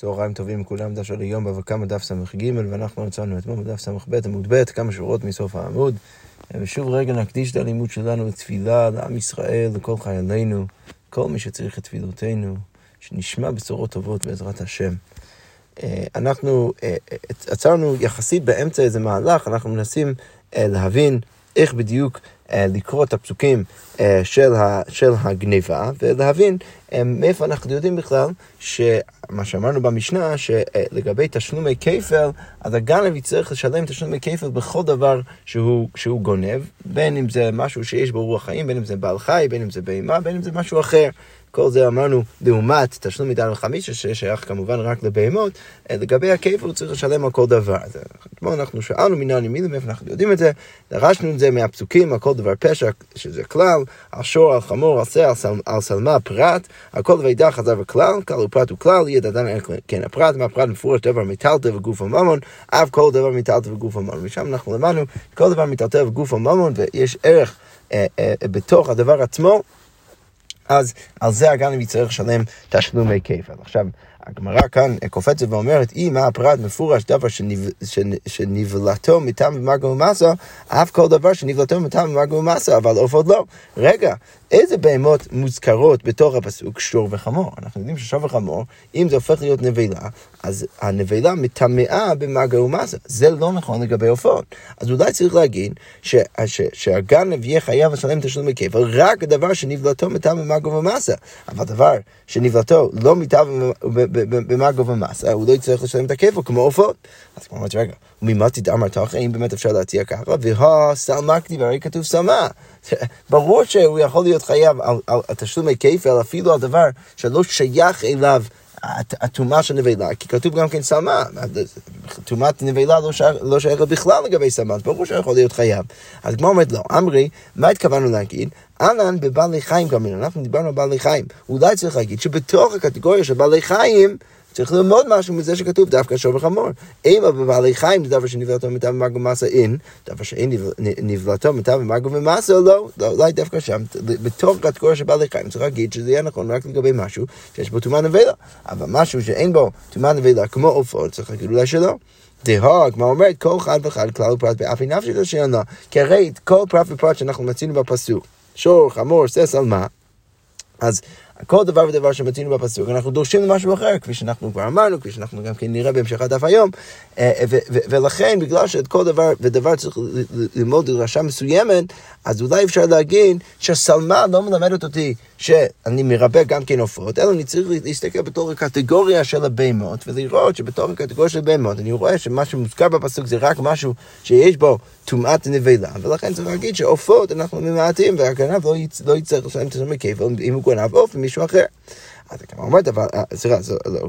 צהריים טובים לכולם, דף של היום בבא קמא דף ס"ג, ואנחנו מצאנו אתמול בדף ס"ב עמוד ב', כמה שורות מסוף העמוד. ושוב רגע נקדיש את הלימוד שלנו לתפילה לעם ישראל, לכל חיילינו, כל מי שצריך את תפילותינו, שנשמע בשורות טובות בעזרת השם. אה, אנחנו אה, עצרנו יחסית באמצע איזה מהלך, אנחנו מנסים אה, להבין איך בדיוק אה, לקרוא את הפסוקים אה, של, ה, של הגניבה ולהבין אה, מאיפה אנחנו יודעים בכלל שמה שאמרנו במשנה שלגבי תשלומי כפל אז הגנב יצטרך לשלם תשלומי כפל בכל דבר שהוא, שהוא גונב בין אם זה משהו שיש בו רוח חיים, בין אם זה בעל חי, בין אם זה בהמה, בין אם זה משהו אחר כל זה אמרנו לעומת תשלום מדן וחמישה ששייך כמובן רק לבהמות, אה, לגבי הכיף הוא צריך לשלם על כל דבר. אז אתמול אנחנו שאלנו מנהל ימינים, מאיפה אנחנו יודעים את זה, דרשנו את זה מהפסוקים על כל דבר פשע, שזה כלל, על שור, על חמור, על שא, על שלמה, פרט, על כל דבר ידע חזר וכלל, כלל ופרט וכלל, יהיה דדן כן הפרט, מה פרט מפורש דבר מטלטל וגוף הממון, אף כל דבר מטלטל וגוף הממון. משם אנחנו למדנו, כל דבר מטלטל וגוף הממון, ויש ערך אה, אה, בתוך הדבר עצמו. אז על זה הגנב יצטרך לשלם תשלומי כפל. עכשיו, הגמרא כאן קופצת ואומרת, אם הפרט מפורש דבר שנבלתו מטעם ומגו ומסה, אף כל דבר שנבלתו מטעם ומגו ומסה, אבל עופות לא. רגע, איזה בהמות מוזכרות בתוך הפסוק שור וחמור? אנחנו יודעים ששור וחמור, אם זה הופך להיות נבלה, אז הנבלה מטמאה במגה ומסה. זה לא נכון לגבי עופות. אז אולי צריך להגיד ש, ש, שהגנב יהיה חייב לשלם תשלומי כפל רק דבר שנבלתו מטעם במגו ומסה. אבל דבר שנבלתו לא מטעם במגו ומסה, הוא לא יצטרך לשלם את הכפל כמו עופות. אז כמו אומרת, רגע, ממה תדאמר תוכן, אם באמת אפשר להציע ככה, והא סלמה כתיב, הרי כתוב סלמה. ברור שהוא יכול להיות חייב על, על, תשלומי כפל, אפילו על דבר שלא שייך אליו. הטומאה של נבלה, כי כתוב גם כן סלמה, טומאת נבלה לא, לא שייכת בכלל לגבי סלמה, אז ברור שיכול להיות חייב. אז כמו אומרת לו, אמרי, מה התכוונו להגיד? אהלן בבעלי חיים גם אנחנו דיברנו על בעלי חיים. אולי צריך להגיד שבתוך הקטגוריה של בעלי חיים, צריך ללמוד משהו מזה שכתוב דווקא שור וחמור. אימה בבעלי חיים זה דבר שנבלתו מטעם ומגו ומסה אין, דבר שאין נבלתו מטעם ומגו ומסה לא, לא, אולי דווקא שם, בתוך קטגוריה של בעלי חיים צריך להגיד שזה יהיה נכון רק לגבי משהו שיש בו טומאה נבלה, אבל משהו שאין בו טומאה נבלה כמו עופות צריך להגיד אולי שלא. דהוג, מה אומרת? כל אחד ואחד כלל ופרט באף עיניו של השאלה. כי הרי כל פרט ופרט שאנחנו מצינו בפסוק, שור, חמור, סס על מה, אז כל דבר ודבר שמצינו בפסוק, אנחנו דורשים למשהו אחר, כפי שאנחנו כבר אמרנו, כפי שאנחנו גם כן נראה בהמשך הדף היום, אה, ולכן, בגלל שאת כל דבר ודבר צריך ללמוד דרשה מסוימת, אז אולי אפשר להגיד שהסלמה לא מלמדת אותי שאני מרבה גם כן עופות, אלא אני צריך להסתכל בתור הקטגוריה של הבהמות, ולראות שבתור הקטגוריה של הבהמות, אני רואה שמה שמוזכר בפסוק זה רק משהו שיש בו טומאת נבלה, ולכן צריך להגיד שעופות אנחנו ממעטים, והגנב לא, יצ... לא יצטרך לשלם את השם כיפל אם הוא גנב עוף ממישהו אחר. אז הגמרא אומרת, אבל, אה, סליחה,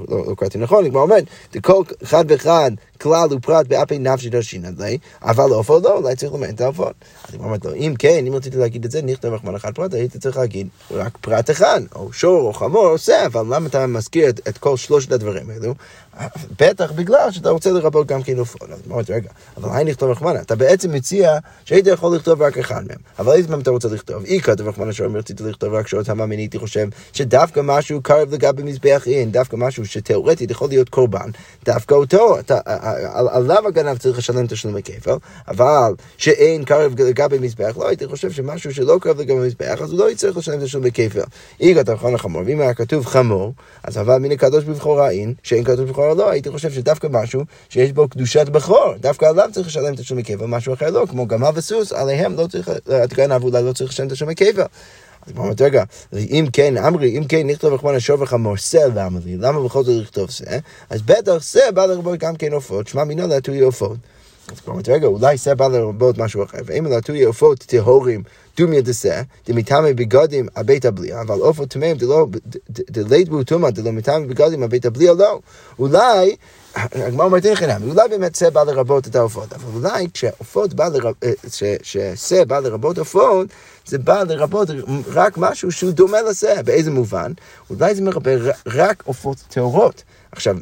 לא קראתי נכון, הגמרא אומרת, כל אחד ואחד כלל ופרט באפי נפשי דרשינא לי, אבל עופות לא, אולי צריך ללמד את העופות. אז הגמרא אומרת לו, אם כן, אם רציתי להגיד את זה, נכתב רחמן אחד פרט, הייתי צריך להגיד רק פרט אחד, או שור או חמור או שא, אבל למה אתה מזכיר את כל שלושת הדברים האלו? בטח בגלל שאתה רוצה לרבות גם כן עופות. אז אמרתי, רגע, אבל היי נכתוב רחמנה, אתה בעצם מציע שהיית יכול לכתוב רק אחד מהם, אבל איזה מהם אתה רוצה לכתוב? אי כתב רחמנה שאומר רציתי לכתוב רק שעות המאמין, הייתי חושב שדווקא משהו קרב לגבי מזבח אין, דווקא משהו שתאורטית יכול להיות קורבן, דווקא אותו, אתה, עליו הגנב צריך לשלם תשלומי כפל, אבל שאין קרב לגבי מזבח, לא הייתי חושב שמשהו שלא קרב לגבי מזבח, אז הוא לא יצטרך לשלם תשלומי כפל. אי כתב רחמנה חמור, ואם היה כתוב חמור, אז אבל מן הקדוש בבחורה אין, שאין כתוב בכור לא, הייתי חושב שדווקא משהו שיש בו קדושת בכור, דווקא עליו צריך לשלם תשלומי כפל, משהו אחר לא, כמו גמל וסוס, עליהם לא צריך, הגנב אולי לא צריך לשלם תשלומי כפל. אז הוא אומרת, רגע, אם כן, אמרי, אם כן, נכתוב רחמן השור וחמור, שא למה בכל זאת לכתוב שא? אז בטח שא בא לרבות גם כן עופות, שמע מינו להטוי עופות. אז הוא אומרת, רגע, אולי שא בא לרבות משהו אחר, ואם להטוי עופות טהורים דומיה דסה, דמיתמי בגדים הבית הבליע, אבל עופות טמאים דלית בו טומאה דלא מיתמי בגדים הבית הבליע לא. אולי, הגמרא אומרת אין חינם, אולי באמת שא בא לרבות את העופות, אבל אולי כשעופות בא לרבות, ששא בא לרבות עופות, זה בא לרבות רק משהו שהוא דומה לזה. באיזה מובן? אולי זה מרבה רק עופות טהורות. עכשיו,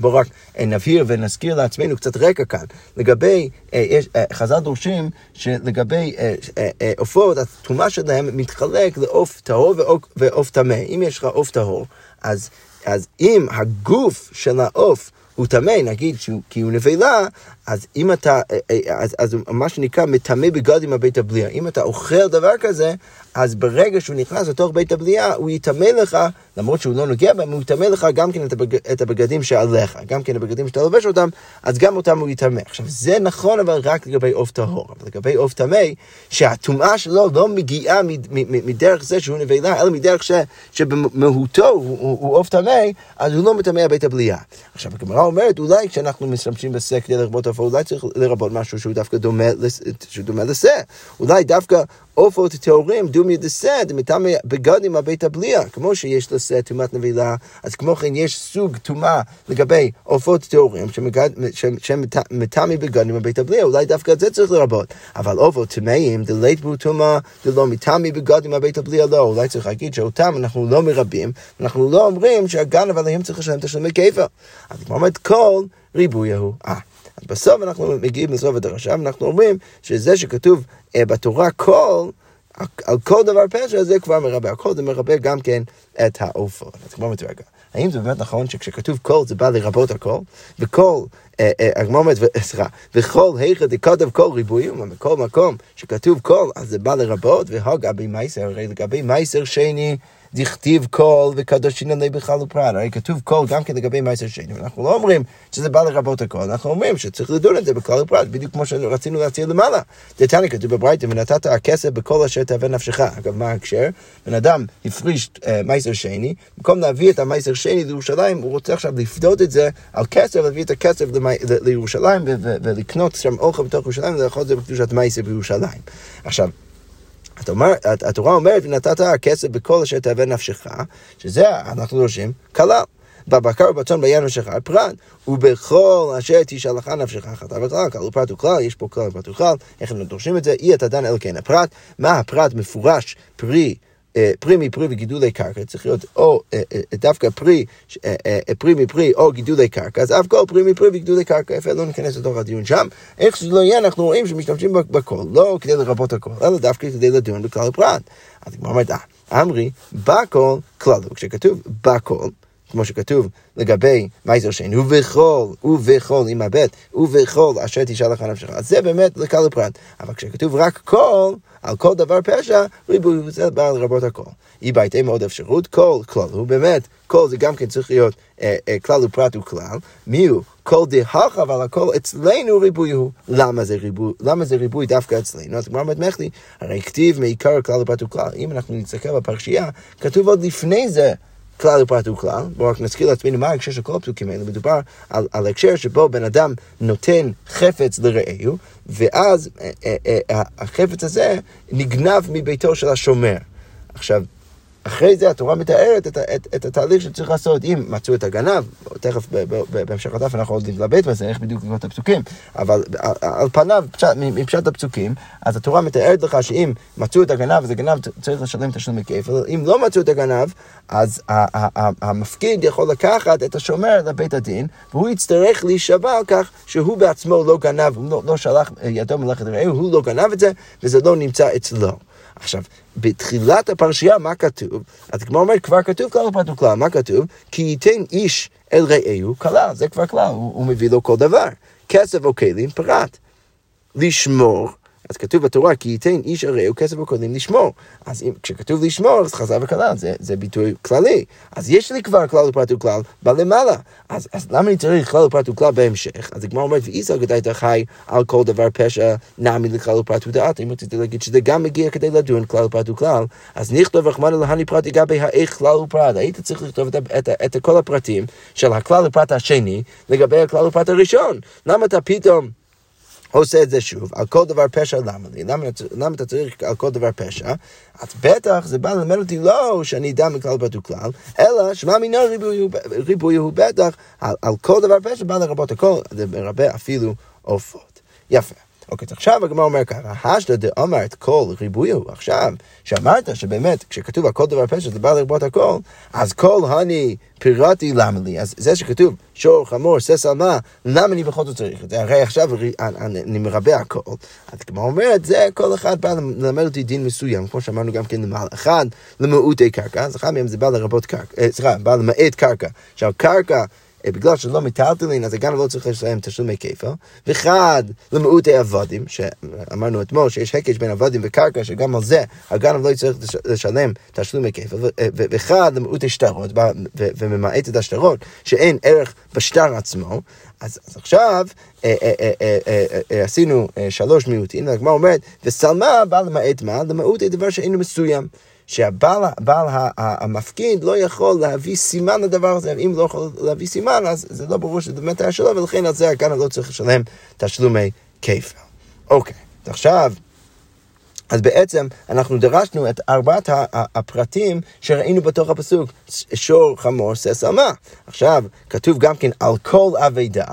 בואו רק אה, נבהיר ונזכיר לעצמנו קצת רקע כאן. לגבי, אה, יש, אה, חז"ל דורשים שלגבי עופות, התרומה שלהם מתחלק לעוף טהור ועוף טמא. אם יש לך עוף טהור, אז אז אם הגוף של העוף הוא טמא, נגיד שהוא, כי הוא נבלה, אז אם אתה, אז, אז מה שנקרא מטמא בגד עם הבית הבליעה. אם אתה אוכל דבר כזה, אז ברגע שהוא נכנס לתוך בית הבליעה, הוא יטמא לך, למרות שהוא לא נוגע בהם, הוא יטמא לך גם כן את, הבג, את הבגדים שעליך, גם כן הבגדים שאתה לובש אותם, אז גם אותם הוא יטמא. עכשיו, זה נכון אבל רק לגבי עוף טהור, אבל לגבי עוף טמא, שהטומאה שלו לא מגיעה מדרך זה שהוא נבלה, אלא מדרך ש, שבמהותו הוא עוף טמא, אז הוא לא מטמא בית הבליעה. עכשיו, הגמרא אומרת, אולי כשאנחנו משתמשים בסק כדי לרבות עופות, אולי צריך לרבות משהו שהוא דווקא דומה לשה. אולי דווקא עופות טהורים, דומי דסד, מטמא בגדים הבית הבליע, כמו שיש לשה טומאת נבילה, אז כמו כן יש סוג טומאה לגבי עופות טהורים שמטמא בגדים הבית הבליע, אולי דווקא את זה צריך לרבות. אבל עופות טמאים, דלית בו טומאה, דלא מטמא בגדים הבית הבליע, לא, אולי צריך להגיד שאותם אנחנו לא מרבים, אנחנו לא אומרים שהגנב עליהם צריך לשלם תשלומי כפל. אז כמו אומרת כל ריבוי ההוא. אה. אז בסוף אנחנו מגיעים לסוף הדרשה, ואנחנו אומרים שזה שכתוב אה, בתורה כל, על כל דבר פשע זה כבר מרבה, הכל זה מרבה גם כן את העופות. אז כמו מתרגע. האם זה באמת נכון שכשכתוב כל זה בא לרבות הכל, וכל, אה, אה, הגמר אומרת, סליחה, וכל היכא דכתב כל ריבוי, בכל מקום שכתוב כל, אז זה בא לרבות, והגבי מייסר, הרי לגבי מייסר שני, דכתיב כל וקא דרשינן ליה בכלל ופרט. הרי כתוב כל גם כן לגבי מעשר שני, אנחנו לא אומרים שזה בא לרבות הכל, אנחנו אומרים שצריך לדון את זה בכלל ופרט, בדיוק כמו שרצינו להציע למעלה. דתניא כתוב בברייתא, ונתת הכסף בכל אשר תאווה נפשך. אגב, מה ההקשר? בן אדם הפריש אה, מעשר שני, במקום להביא את המעשר שני לירושלים, הוא רוצה עכשיו לפדות את זה על כסף, להביא את הכסף לירושלים ולקנות שם אוכל בתוך ירושלים ולאכול את זה בקדושת מעשר בירושלים. עכשיו, התורה אומרת, ונתת הכסף בכל אשר תאבד נפשך, שזה אנחנו דורשים כלל. בבקר ובצאן ביין נפשך פרט, ובכל אשר תשאלך נפשך חטא וכלל, כלל ופרט וכלל, יש פה כלל ופרט וכלל, איך הם דורשים את זה? אי אתה דן כן הפרט, מה הפרט מפורש פרי פרי מפרי וגידולי קרקע, צריך להיות או אה, אה, דווקא פרי, פרי מפרי או גידולי קרקע, אז אף כל פרי מפרי וגידולי קרקע, יפה, לא ניכנס לתוך הדיון שם. איך שזה לא יהיה, אנחנו רואים שמשתמשים בכל, לא כדי לרבות הכל, אלא דווקא כדי לדון בכלל הפרט. אז כמו אומרת, אמרי, בכל כלל, וכשכתוב בכל, כמו שכתוב לגבי מייזר שיין, ובכל, ובכל עם הבט, ובכל אשר תשאל לך נפשך. אז זה באמת לכלל הפרט. אבל כשכתוב רק כל, על כל דבר פשע, ריבוי זה בא לרבות הכל. אי בהתאם מאוד אפשרות, כל כלל הוא באמת, כל זה גם כן צריך להיות אה, אה, כלל ופרט וכלל. מי הוא? כל דהך, אבל הכל אצלנו ריבוי הוא. למה זה ריבוי? למה זה ריבוי דווקא אצלנו? אז הגמרא מדמך לי, הרי כתיב מעיקר כלל ופרט וכלל. אם אנחנו נסתכל בפרשייה, כתוב עוד לפני זה. כלל ופרט הוא כלל, בואו רק נזכיר לעצמנו מה ההקשר של כל הפסוקים האלה, מדובר על, על הקשר שבו בן אדם נותן חפץ לרעהו, ואז אה, אה, אה, החפץ הזה נגנב מביתו של השומר. עכשיו, אחרי זה התורה מתארת את, את, את התהליך שצריך לעשות. אם מצאו את הגנב, תכף בהמשך הדף אנחנו עוד נתלבט בזה, איך בדיוק לקרוא את הפסוקים, אבל על, על פניו, פשט, מפשט הפסוקים, אז התורה מתארת לך שאם מצאו את הגנב, אז הגנב צריך לשלם תשלומי כפל, אם לא מצאו את הגנב, אז המפקיד יכול לקחת את השומר לבית הדין, והוא יצטרך להישבע על כך שהוא בעצמו לא גנב, הוא לא, לא שלח ידו מלאכת רעהו, הוא לא גנב את זה, וזה לא נמצא אצלו. עכשיו, בתחילת הפרשייה, מה כתוב? אז כמו אומר, כבר כתוב כלל ופרט וכלל, מה כתוב? כי ייתן איש אל רעהו כלל, זה כבר כלל, הוא, הוא מביא לו כל דבר. כסף או כלים, פרט. לשמור אז כתוב בתורה, כי ייתן איש הרעהו כסף וקודים לשמור. אז אם, כשכתוב לשמור, אז חזר וכלל, זה, זה ביטוי כללי. אז יש לי כבר כלל ופרט וכלל בלמעלה. אז, אז למה אני צריך כלל ופרט וכלל בהמשך? אז הגמרא אומרת, ואיסא גדית חי על כל דבר פשע, נעמי לכלל ופרט ודעת. אם רציתי להגיד שזה גם מגיע כדי לדון כלל ופרט וכלל, אז נכתוב רחמנא להני פרט לגבי האיך כלל ופרט. היית צריך לכתוב את, את, את, את כל הפרטים של הכלל ופרט השני לגבי הכלל ופרט הראשון. למה אתה פתאום... עושה את זה שוב, על כל דבר פשע למה לי? למה, למה אתה צריך על כל דבר פשע? אז בטח זה בא ללמד אותי לא שאני אדע מכלל פרט וכלל, אלא שמע מינו ריבוי, ריבוי הוא בטח, על, על כל דבר פשע בא לרבות הכל, זה מרבה אפילו עופות. יפה. אוקיי, אז עכשיו הגמרא אומר ככה, השתא דאמרת כל ריבויו, עכשיו, שאמרת שבאמת, כשכתוב על כל דבר פשע זה בא לרבות הכל, אז כל הני פירטי למה לי, אז זה שכתוב שור, חמור, סס על מה, למה אני בכל זאת צריך את זה? הרי עכשיו אני מרבה הכל. אז כמו אומרת, זה כל אחד בא ללמד אותי דין מסוים, כמו שאמרנו גם כן למעלה. אחד, למעוטי קרקע, אז אחד מהם זה בא לרבות קרקע, אה, סליחה, בא למעט קרקע. עכשיו, קרקע... אה, בגלל שלא מטלטלין, אז הגנב לא צריך לשלם תשלומי כפל. ואחד, למעוטי עבדים, שאמרנו אתמול שיש הקש בין עבדים וקרקע, שגם על זה הגנב לא יצטרך לשלם תשלומי כפל. ואחד, למעוטי שטרות, וממעט את השטרות, שאין ערך בשטר עצמו. אז, אז עכשיו אה, אה, אה, עשינו שלוש מיעוטים, והגמרא אומרת, וסלמה בא למעט מה? למעוט דבר שאינו מסוים. שהבעל המפקיד לא יכול להביא סימן לדבר הזה, אם לא יכול להביא סימן, אז זה לא ברור שזה באמת היה שלו, ולכן על זה הגנה לא צריך לשלם תשלומי כפל. אוקיי, עכשיו... אז בעצם אנחנו דרשנו את ארבעת הפרטים שראינו בתוך הפסוק, שור, חמור, סס, על מה. עכשיו, כתוב גם כן על כל אבידה,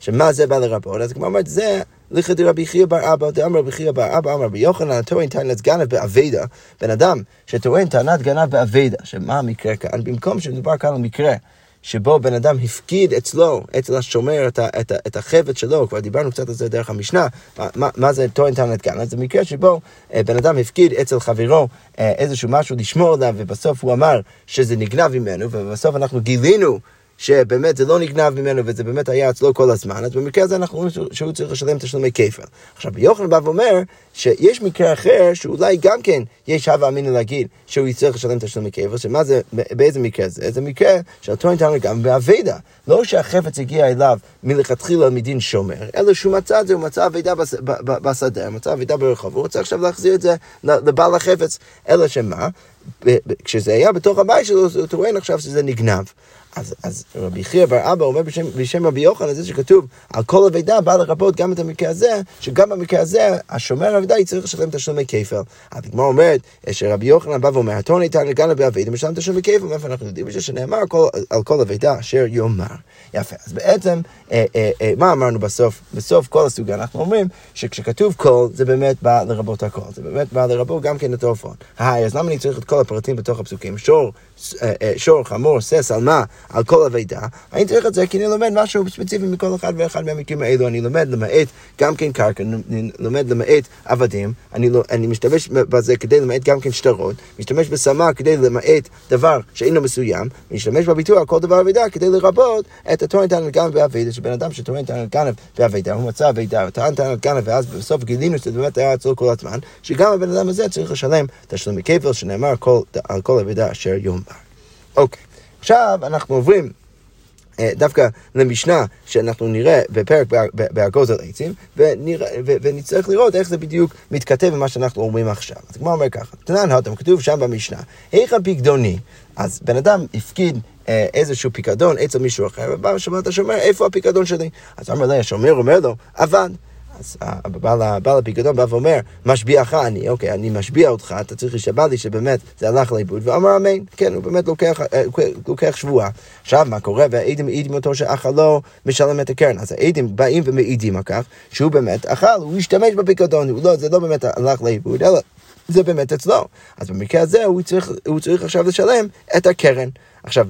שמה זה בא לרבות, אז כמו אומרת, זה לכי דרבי חייא בר אבא, דאמר רבי חייא בר אבא, אמר רבי יוחנן, הטוען טענת גנב באביידה, בן אדם שטוען טענת גנב באביידה, שמה המקרה כאן? במקום שמדובר כאן על מקרה שבו בן אדם הפקיד אצלו, אצל השומר, את, את, את החפץ שלו, כבר דיברנו קצת על זה דרך המשנה, מה, מה זה טוען טענת גנב? זה מקרה שבו אה, בן אדם הפקיד אצל חברו אה, איזשהו משהו לשמור עליו, ובסוף הוא אמר שזה נגנב ממנו, ובסוף אנחנו גילינו שבאמת זה לא נגנב ממנו וזה באמת היה אצלו כל הזמן, אז במקרה הזה אנחנו רואים שהוא צריך לשלם תשלומי כפל. עכשיו, יוחנן בא ואומר שיש מקרה אחר שאולי גם כן יש הווה אמינא להגיד שהוא יצטרך לשלם תשלומי כפל, שמה זה, באיזה מקרה זה? זה מקרה שאותו ניתן גם באבדה. לא שהחפץ הגיע אליו מלכתחילה מדין שומר, אלא שהוא מצא את זה, הוא מצא אבדה בשדה, מצא אבדה ברחוב, הוא רוצה עכשיו להחזיר את זה לבעל החפץ, אלא שמה? כשזה היה בתוך הבית שלו, הוא טוען עכשיו שזה נגנב. אז, אז רבי חייא בר אבא אומר בשם, בשם רבי יוחנן, זה שכתוב על כל אבידה בא לרבות גם את המקרה הזה, שגם במקרה הזה השומר אבידה יצטרך לשלם תשלומי כפל. אז הגמרא אומרת שרבי יוחנן בא ואומר, התור ניתן לגן באבידה משלם תשלומי כפל, מאיפה אנחנו יודעים? שנאמר על כל אבידה אשר יאמר. יפה, אז בעצם, אה, אה, אה, מה אמרנו בסוף? בסוף כל הסוגיה אנחנו אומרים שכשכתוב כל, זה באמת בא לרבות הכל, זה באמת בא לרבות גם כן את. היי, אז למה אני צריך את כל הפרטים בתוך הפסוקים? שור, אה, אה, שור, חמור, סס, על מה? על כל אבידה, אני צריך את זה כי אני לומד משהו ספציפי מכל אחד ואחד מהמקרים האלו. אני לומד למעט גם כן קרקע, אני לומד למעט עבדים, אני, לא, אני משתמש בזה כדי למעט גם כן שטרות, משתמש בסמה כדי למעט דבר שאינו מסוים, משתמש בביטוי על כל דבר אבידה כדי לרבות את הטוען טענת גנב באבידה, שבן אדם שטוען טענת גנב באבידה, הוא מצא אבידה, הוא טען טענת גנב, ואז בסוף גילינו שזה באמת היה אצלו כל הזמן, שגם הבן אדם הזה צריך לשלם תשלומי כפל שנאמר כל, על כל אבידה אשר יאמר. אוקיי. עכשיו אנחנו עוברים אה, דווקא למשנה שאנחנו נראה בפרק באגוז על עצים, ונצטרך לראות איך זה בדיוק מתכתב עם מה שאנחנו אומרים עכשיו. אז כמו אומר ככה, תנן הותם, כתוב שם במשנה, היכן פקדוני? אז בן אדם הפקיד אה, איזשהו פיקדון אצל מישהו אחר, ובא השומר, איפה הפיקדון שלי? אז אמר לי, השומר אומר לו, אבד. אז בעל הפיקדון בא ואומר, משביעך אני, אוקיי, אני משביע אותך, אתה צריך להישבע לי שבאמת זה הלך לאיבוד, ואמר אמן, כן, הוא באמת לוקח, אה, לוקח שבועה. עכשיו, מה קורה? והעדים מעידים אותו שאכלו משלם את הקרן. אז העדים באים ומעידים על כך שהוא באמת אכל, הוא השתמש בפיקדון, לא, זה לא באמת הלך לאיבוד, אלא זה באמת אצלו. אז במקרה הזה הוא צריך, הוא צריך עכשיו לשלם את הקרן. עכשיו,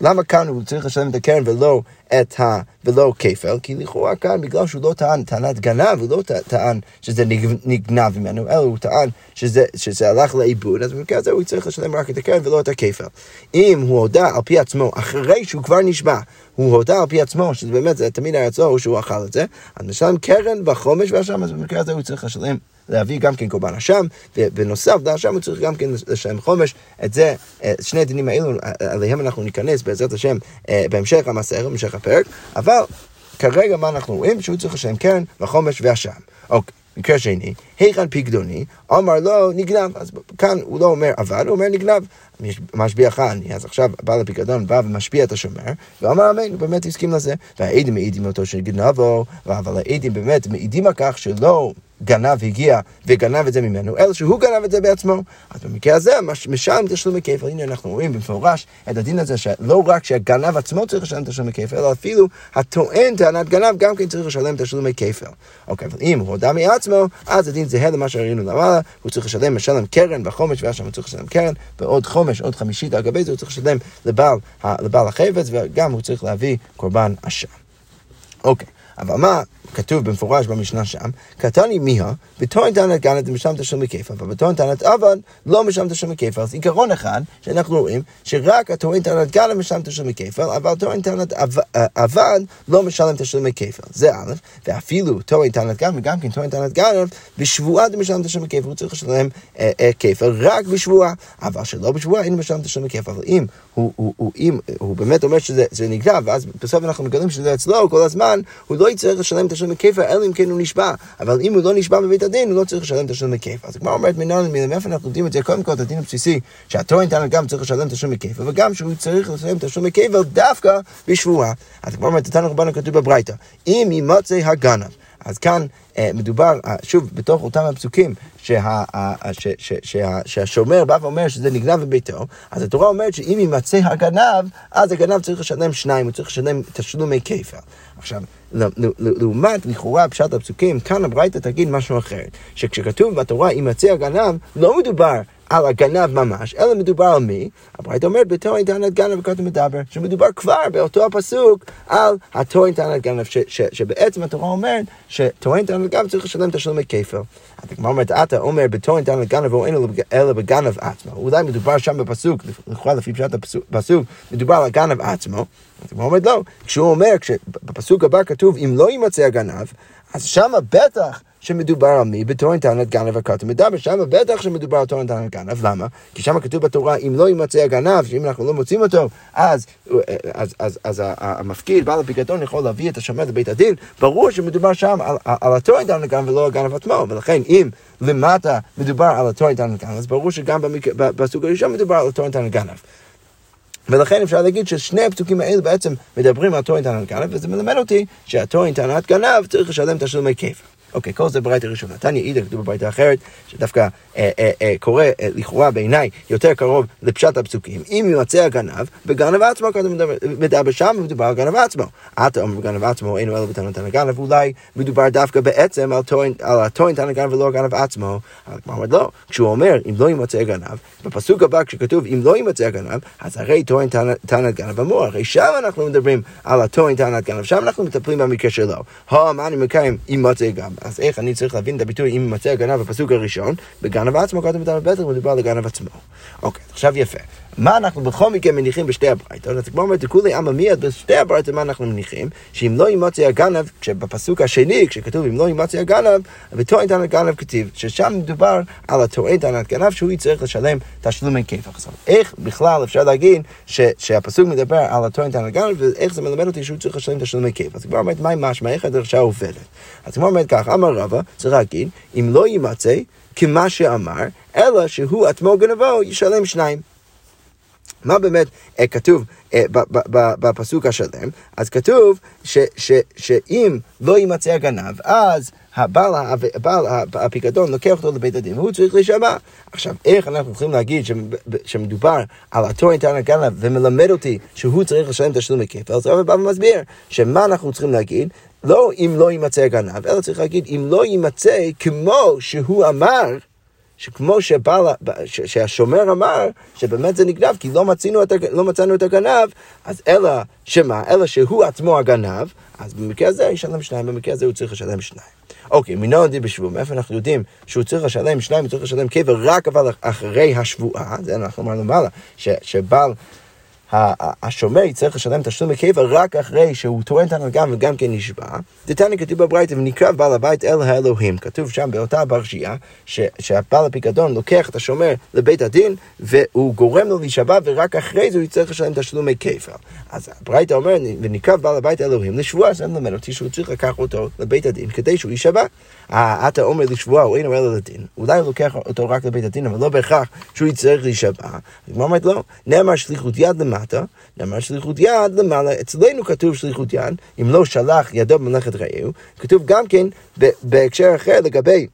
למה כאן הוא צריך לשלם את הקרן ולא את ה... ולא כפל? כי לכאורה כאן, בגלל שהוא לא טען טענת גנב, הוא לא טען שזה נגנב ממנו, אלא הוא טען שזה, שזה הלך לאיבוד, אז במקרה הזה הוא צריך לשלם רק את הקרן ולא את הכפל. אם הוא הודה על פי עצמו, אחרי שהוא כבר נשבע, הוא הודה על פי עצמו, שזה באמת, זה תמיד היה אצלו, שהוא אכל את זה, אז משלם קרן בחומש והשם, אז במקרה הזה הוא צריך לשלם להביא גם כן קורבן אשם, ובנוסף לאשם הוא צריך גם כן לשלם חומש. את זה, אה, שני הדינים האלו, אה, עליהם אנחנו ניכנס בעזרת השם אה, בהמשך המסער, בהמשך הפרק, אבל כרגע מה אנחנו רואים? שהוא צריך לשלם קרן וחומש ואשם. אוקיי. מקרה שני, היכן פקדוני, אמר לו נגנב, אז כאן הוא לא אומר עבד, הוא אומר נגנב. משביעך אני, אז עכשיו בעל הפיקדון בא ומשביע את השומר, ואמר אמן, הוא באמת הסכים לזה. והעדים מעידים אותו שגנבו, אבל העדים באמת מעידים על כך שלא... גנב הגיע וגנב את זה ממנו, אלא שהוא גנב את זה בעצמו. אז במקרה הזה, משלם תשלומי כפל. הנה אנחנו רואים במפורש את הדין הזה, שלא רק שהגנב עצמו צריך לשלם תשלומי כפל, אלא אפילו הטוען טענת גנב גם כן צריך לשלם תשלומי כפל. אוקיי, אבל אם הוא הודה מעצמו, אז הדין זהה למה שראינו למעלה, הוא צריך לשלם, משלם קרן וחומש, ואז שם הוא צריך לשלם קרן, ועוד חומש, עוד חמישית על גבי זה, הוא צריך לשלם לבעל, לבעל החפץ, וגם הוא צריך להביא קורבן אשם. אוקיי, אבל מה כתוב במפורש במשנה שם, קטני מיהה, בטוען טענת גנת משלם תשלומי כיפה, ובטוען טענת עבד לא משלם תשלומי כיפה. אז עיקרון אחד שאנחנו רואים, שרק הטוען טענת גנת משלם תשלומי כיפה, אבל טוען טענת עבד לא משלם תשלומי כיפה. זה א', ואפילו טוען טענת גנת, וגם כן טוען טענת גנת, בשבועה זה משלם תשלומי כיפה, הוא צריך לשלם אה, אה, כיפה רק בשבועה, אבל שלא בשבועה אין משלם תשלומי כיפה. אבל אם הוא באמת אומר שזה נגנב, ואז בסוף אנחנו מגלים שזה אצלו כל הזמן, הוא לא יצטרך לשלם תשלומי כיפה, אלא אם כן הוא נשבע. אבל אם הוא לא נשבע בבית הדין, הוא לא צריך לשלם תשלומי כיפה. אז הגמרא אומרת מנהל מילה, מאיפה אנחנו יודעים את זה? קודם כל, את הדין הבסיסי, שהטוען טען גם צריך לשלם תשלומי כיפה, וגם שהוא צריך לשלם תשלומי כיפה דווקא בשבועה. אז הגמרא אומרת, תתנו רבנו כתוב בברייתא, אם יימצא הגנב. אז כאן אה, מדובר, אה, שוב, בתוך אותם הפסוקים, שה, ש, ש, שה, שהשומר בא ואומר שזה נגנב בביתו, אז התורה אומרת שאם יימצא הגנב, אז הגנב צריך לשלם שניים, הוא צריך לשלם תשלומי כיפה. עכשיו, לעומת לכאורה פשט הפסוקים, כאן הברייתא תגיד משהו אחר, שכשכתוב בתורה יימצא הגנב, לא מדובר על הגנב ממש, אלא מדובר על מי? הברית אומרת, בתור טענת גנב וכותב מדבר, שמדובר כבר באותו הפסוק על התורן טענת גנב, שבעצם התורה אומרת שטוען טענת גנב צריך לשלם תשלומי כפל. אז הגמרא אומרת, אתה אומר בתורן טענת גנב או אין אלא בגנב עצמו. אולי מדובר שם בפסוק, לכאורה לפי פשט הפסוק, מדובר על הגנב עצמו. אז הגמרא אומרת לא, כשהוא אומר, בפסוק הבא כתוב, אם לא יימצא הגנב, אז שמה בטח שמדובר על מי? בתורן טענת גנב הכתוב מדבר, שם בטח שמדובר על תורן טענת גנב, למה? כי שם כתוב בתורה, אם לא יימצא הגנב, שאם אנחנו לא מוצאים אותו, אז, אז, אז, אז המפקיד, בעל הפיקדון, יכול להביא את השומר לבית הדין, ברור שמדובר שם על, על, על התורן טענת גנב ולא הגנב עצמו, ולכן אם למטה מדובר על התורן טענת גנב, אז ברור שגם בסוג הראשון מדובר על התורן טענת גנב. ולכן אפשר להגיד ששני הפסוקים האלה בעצם מדברים על תורן טענת גנב, וזה מלמד אותי שהתורן טענת גנב צריך לשלם תשלומי כיפה. אוקיי, כל זה ברייתא ראשונה. תניא אידך, כתוב בברייתא אחרת, שדווקא אה, אה, אה, קורא אה, לכאורה בעיניי יותר קרוב לפשט הפסוקים. אם ימצא הגנב, בגנב עצמו, כאן מדבר שם, מדובר על גנב עצמו. אתה אומר בגנב עצמו, אינו אלא בטענות הגנב, אולי מדובר דווקא בעצם על, טוען, על הטוען תן הגנב ולא הגנב עצמו. אבל כמו אומרת לא, כשהוא אומר, אם לא ימצא הגנב, בפסוק הבא כשכתוב, אם לא ימצא הגנב, אז הרי טוען תן הגנב אמור. הרי שם אנחנו מדברים על הטוען תן הגנב, שם אנחנו מטפלים במקרה שלו. הו, מה אני מקיים אם מצא הגנב? אז איך אני צריך להבין את הביטוי אם יימצא הגנב בפסוק הראשון? בגנב עצמו, קודם בטח מדובר על הגנב עצמו. אוקיי, עכשיו יפה. מה אנחנו בכל מקרה מניחים בשתי הברייתות? אז כמו אומרת, כולי עמא מיד בשתי הברייתות מה אנחנו מניחים? שאם לא יימצא הגנב, כשבפסוק השני, כשכתוב אם לא יימצא הגנב, וטוען טענת גנב כתיב, ששם מדובר על הטוען טענת גנב, שהוא יצטרך לשלם תשלומי כיף. עכשיו, איך בכלל אפשר להגיד ש, שהפסוק מדבר על הטוען טענת גנב, ואיך זה מלמד אותי שהוא צריך לשלם תשלומי כיף? אז כבר אומרת, מה משמע, איך הדרשה עובדת? אז כמו אומרת כך, אמר רבא, צריך להגיד, אם לא יימצא, כמה שאמר, אלא שהוא עצמו גנבו ישלם שניים. מה באמת אה, כתוב אה, בפסוק השלם? אז כתוב ש, ש, שאם לא יימצא הגנב, אז הבעל, הבעל הפיקדון לוקח אותו לבית הדין והוא צריך להישמע. עכשיו, איך אנחנו יכולים להגיד שמדובר על התורן טען הגנב ומלמד אותי שהוא צריך לשלם תשלום כפל? אז רבי בא ומסביר שמה אנחנו צריכים להגיד? לא אם לא יימצא הגנב, אלא צריך להגיד אם לא יימצא כמו שהוא אמר שכמו שבעל, שהשומר אמר, שבאמת זה נגנב, כי לא, את, לא מצאנו את הגנב, אז אלא שמה? אלא שהוא עצמו הגנב, אז במקרה הזה ישלם שניים, במקרה הזה הוא צריך לשלם שניים. אוקיי, מינו עדי בשבוע, מאיפה אנחנו יודעים שהוא צריך לשלם שניים, הוא צריך לשלם קבר רק אבל אחרי השבועה, זה אנחנו אמרנו מעלה, שבעל... השומר יצטרך לשלם תשלום בקבע רק אחרי שהוא טוען את הנגן וגם כן נשבע. דתניא כתוב בברייתא ונקרב בעל הבית אל האלוהים. כתוב שם באותה פרשייה שהבעל הפיקדון לוקח את השומר לבית הדין והוא גורם לו להישבע ורק אחרי זה הוא יצטרך לשלם תשלומי כפל. אז הברייתא אומר ונקרב בעל הבית אלוהים לשבועה, זה מלמד אותי שהוא צריך לקח אותו לבית הדין כדי שהוא יישבע. אתה אומר לשבועה הוא אינו אלא לדין. אולי הוא לוקח אותו רק לבית הדין אבל לא בהכרח שהוא יצטרך להישבע. היא אומרת לא, נאמר שליחות יד למטה למטה, נאמר שליחות יד למעלה. אצלנו כתוב שליחות יד, אם לא שלח ידו במלאכת רעהו, כתוב גם כן בהקשר אחר לגבי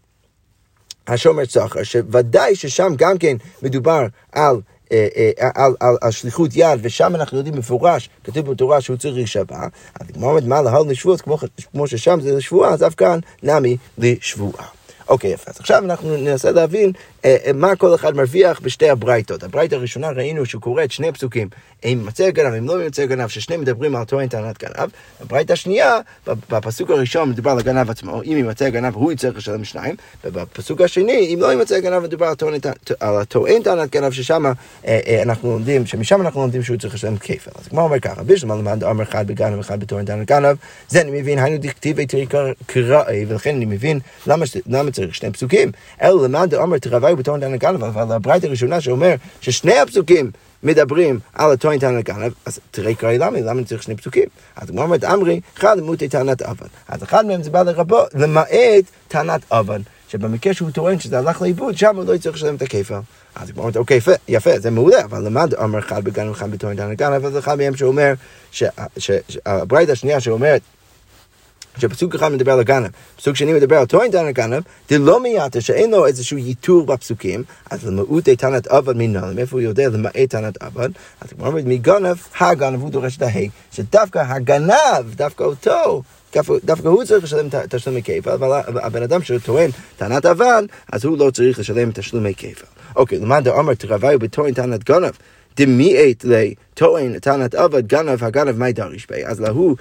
השומר צחר, שוודאי ששם גם כן מדובר על... אה, אה, על, על, על שליחות יד, ושם אנחנו יודעים מפורש, כתוב בתורה שהוא צריך להישבע, אז הגמרא אומרת מה להל לשבועות, כמו, כמו ששם זה לשבועה, אז אף כאן נמי לשבועה. אוקיי, יפה. אז עכשיו אנחנו ננסה להבין מה כל אחד מרוויח בשתי הברייתות. הברייתה הראשונה ראינו שהוא קורא את שני פסוקים, אם ימצא גנב, אם לא ימצא גנב, ששניהם מדברים על טוען טענת גנב. הברייתה השנייה, בפסוק הראשון מדובר על הגנב עצמו, אם ימצא גנב הוא יצטרך לשלם שניים, ובפסוק השני, אם לא ימצא גנב מדובר על הטוען טענת גנב, ששם אה, אנחנו לומדים, שמשם אנחנו לומדים שהוא צריך לשלם כפל. אז כמו אומר ככה, בשלמה למד אמר אחד בגנב אחד בטוען טענת גנב, זה אני מבין, היינו דכתיבי תראי ולכן אני מבין למה צריך שני פסוקים, אלא למד אמר תרווה היו בטוען תנא גנב, אבל הברית הראשונה שאומר ששני הפסוקים מדברים על הטוען תנא גנב, אז תראי קראי למה, למה צריך שני פסוקים? אז כמו אומרת אמרי, אחד למותי טענת אבן. אז אחד מהם זה בא לרבות, למעט טענת אבן. שבמקרה שהוא טוען שזה הלך לאיבוד, שם הוא לא יצטרך לשלם את הכיפה. אז הוא אומר, אוקיי, יפה, יפה, זה מעולה, אבל למד אמר אחד בגן ואחד בטוען תנא גנב, אז אחד מהם שאומר, שהברית השנייה שאומרת, שפסוק אחד מדבר על הגנב, פסוק שני מדבר על טוען תנא גנב, דלא מייתר שאין לו איזשהו ייתור בפסוקים, אז למעוטי תנת אבן מנהלם, מאיפה הוא יודע למעט תנת אבן? אז הוא אומר, מגנב, הגנב הוא דורש את ההי, שדווקא הגנב, דווקא אותו, דווקא הוא צריך לשלם תשלומי כפל, אבל הבן אדם שטוען טענת אבן, אז הוא לא צריך לשלם תשלומי כפל. אוקיי, למען דאמר תרוויו בטוען טענת גנב. דמיית לי טוען טענת עבד גנב הגנב מי דריש בי. אז להוא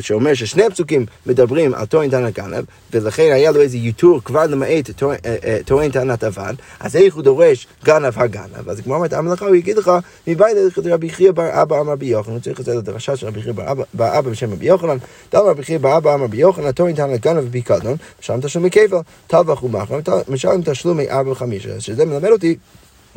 שאומר ששני הפסוקים מדברים על טוען טענת גנב, ולכן היה לו איזה ייתור כבר למעט טוען אה, אה, טענת עבד, אז איך הוא דורש גנב הגנב? אז כמו אומרת המלאכה, הוא יגיד לך, מבית ללכת רבי חייא בר אבא אמר בי יוחנן, הוא צריך לצאת לדרשה של רבי חייא בר אבא בשם רבי יוחנן, דל רבי חייא בר אבא אמר בי יוחנן, טוען טענת גנב בפיקדון, משלם תשלומי כפל, טבח ומחר, משלם תשלומי ארבע וחמישה, שזה מלמד אותי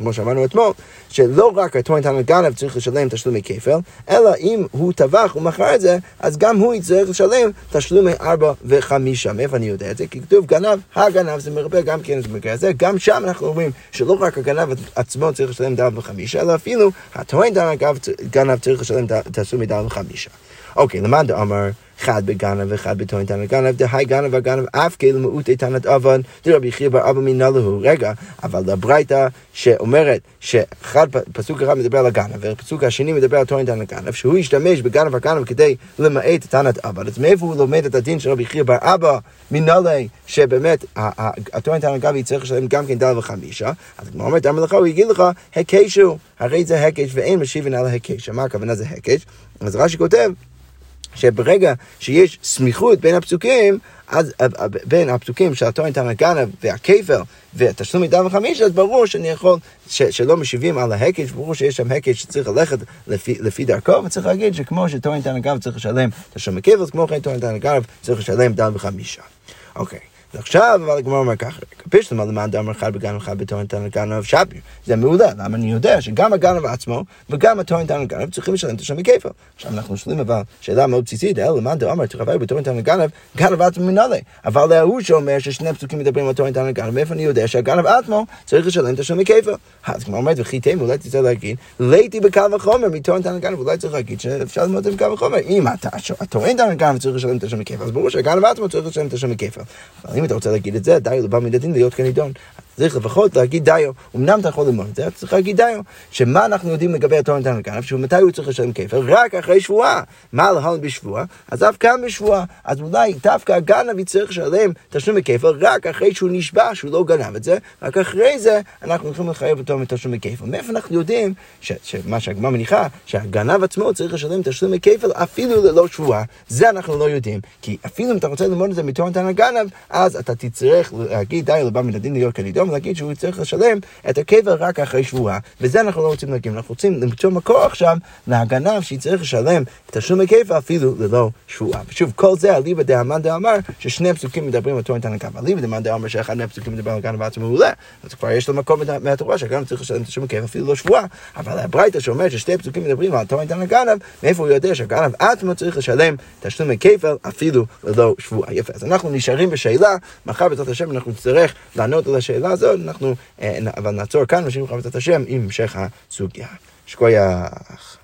כמו שאמרנו אתמול, שלא רק הטוען תנא גנב צריך לשלם תשלומי כפל, אלא אם הוא טבח ומכר את זה, אז גם הוא יצטרך לשלם תשלומי ארבע וחמישה. מאיפה אני יודע את זה? כי כתוב גנב, הגנב זה מרבה גם כן במקרה הזה, גם שם אנחנו אומרים שלא רק הגנב עצמו צריך לשלם דל וחמישה, אלא אפילו הטוען תנא גנב צריך לשלם תשלומי דל וחמישה. אוקיי, למד אמר אחד בגנב ואחד בטוען תנא גנב, דהי גנב והגנב אף כאילו מעוטי תנת אבן, דרבי חייא בר אבא מינא להו. רגע, אבל הברייתא שאומרת שאחד, פסוק אחד מדבר על הגנב, ופסוק השני מדבר על טוען תנא גנב, שהוא ישתמש בגנב הגנב כדי למעט תנת אבן, אז מאיפה הוא לומד את הדין של רבי חייא בר אבא מינא להו, שבאמת הטוען תנא גנב יצטרך לשלם גם כן דל וחמישה, אז כמו אומרת, אמר לך, הוא יגיד לך, הקשו, הרי זה הקש ואין משיבין על הקש. מה הכוונה זה הקש? אז רש"י כותב, שברגע שיש סמיכות בין הפסוקים, אז בין הפסוקים של הטוען תנא גנב והכפל והתשלום מדם וחמיש, אז ברור שאני יכול, ש, שלא משיבים על ההקש, ברור שיש שם הקש שצריך ללכת לפי, לפי דרכו, וצריך להגיד שכמו שטוען תנא גנב צריך לשלם תשלום מכפל, כמו כן טוען תנא גנב צריך לשלם דם וחמישה. אוקיי. ועכשיו, אבל הגמרא אומר ככה, פישלמה למען דאמר אחד בגנב אחד בתורן תנא גנב שביר. זה מעולה, למה אני יודע שגם הגנב עצמו וגם התורן תנא גנב צריכים לשלם את השם כפל. עכשיו אנחנו שואלים אבל שאלה מאוד בסיסית, אלא למען דאמר תרווה בתורן תנא גנב, גנב עצמו מנהלה. אבל להוא שאומר ששני פסוקים מדברים על תורן תנא גנב, מאיפה אני יודע שהגנב עצמו צריך לשלם את השם כפל. אז כמו אומרת, וכי תימו, אולי תצטרך להגיד, ליתי בקל וחומר מתורן תנא גנב, אולי צריך להגיד שאפשר ללמוד את זה וחומר. אם התורן תנא גנב צריך לשלם את השם כפל, אז ברור שהגנב עצמו צריך לשלם את השם כפל. אם אתה רוצה להגיד את זה, דיו לבא מן הדין להיות כנידון. צריך לפחות להגיד דיו. אמנם אתה יכול ללמוד את זה, אתה צריך להגיד דיו. שמה אנחנו יודעים לגבי התור נתן לגנב? שמתי הוא צריך לשלם כפל? רק אחרי שבועה. מה להלן בשבועה? אז אף כאן בשבועה. אז אולי דווקא הגנב יצטרך לשלם תשלום כפל רק אחרי שהוא נשבע שהוא לא גנב את זה, רק אחרי זה אנחנו הולכים לחייב אותו מתשלום כפל. מאיפה אנחנו יודעים שמה שהגמרא מניחה, שהגנב עצמו צריך לשלם תשלום כפל אפילו ללא שבועה? זה אנחנו לא יודעים. כי אפילו אם אתה רוצה ללמוד את זה מתור נתן לגנב, אז אתה תצטרך להגיד די לבא מן הדין להיות כנידון. להגיד שהוא צריך לשלם את הכבר רק אחרי שבועה, וזה אנחנו לא רוצים להגיד, אנחנו רוצים למצוא מקור עכשיו להגנב שיצטרך לשלם את תשלום הכבר אפילו ללא שבועה. ושוב, כל זה אליבא דאמן דאמר ששני הפסוקים מדברים על תורן תנקה, אליבא דאמן דאמר שאחד מהפסוקים מדבר על גנב עצמו מעולה, אז כבר יש לו מקום מהתורה שהגנב צריך לשלם את תשלום הכבר אפילו לא שבועה, אבל הברייתא שאומר ששתי הפסוקים מדברים על תורן תנקה, מאיפה הוא יודע שהגנב עצמו צריך לשלם תשלום הכפל אפילו ללא שבועה. יפה, אז אנחנו נשארים בשאלה, מחר בעזרת השם אנחנו נצטרך לענות על השאלה הזאת, אנחנו, אה, אבל נעצור כאן, לך בעזרת השם עם המשך הסוגיה. שכוייח.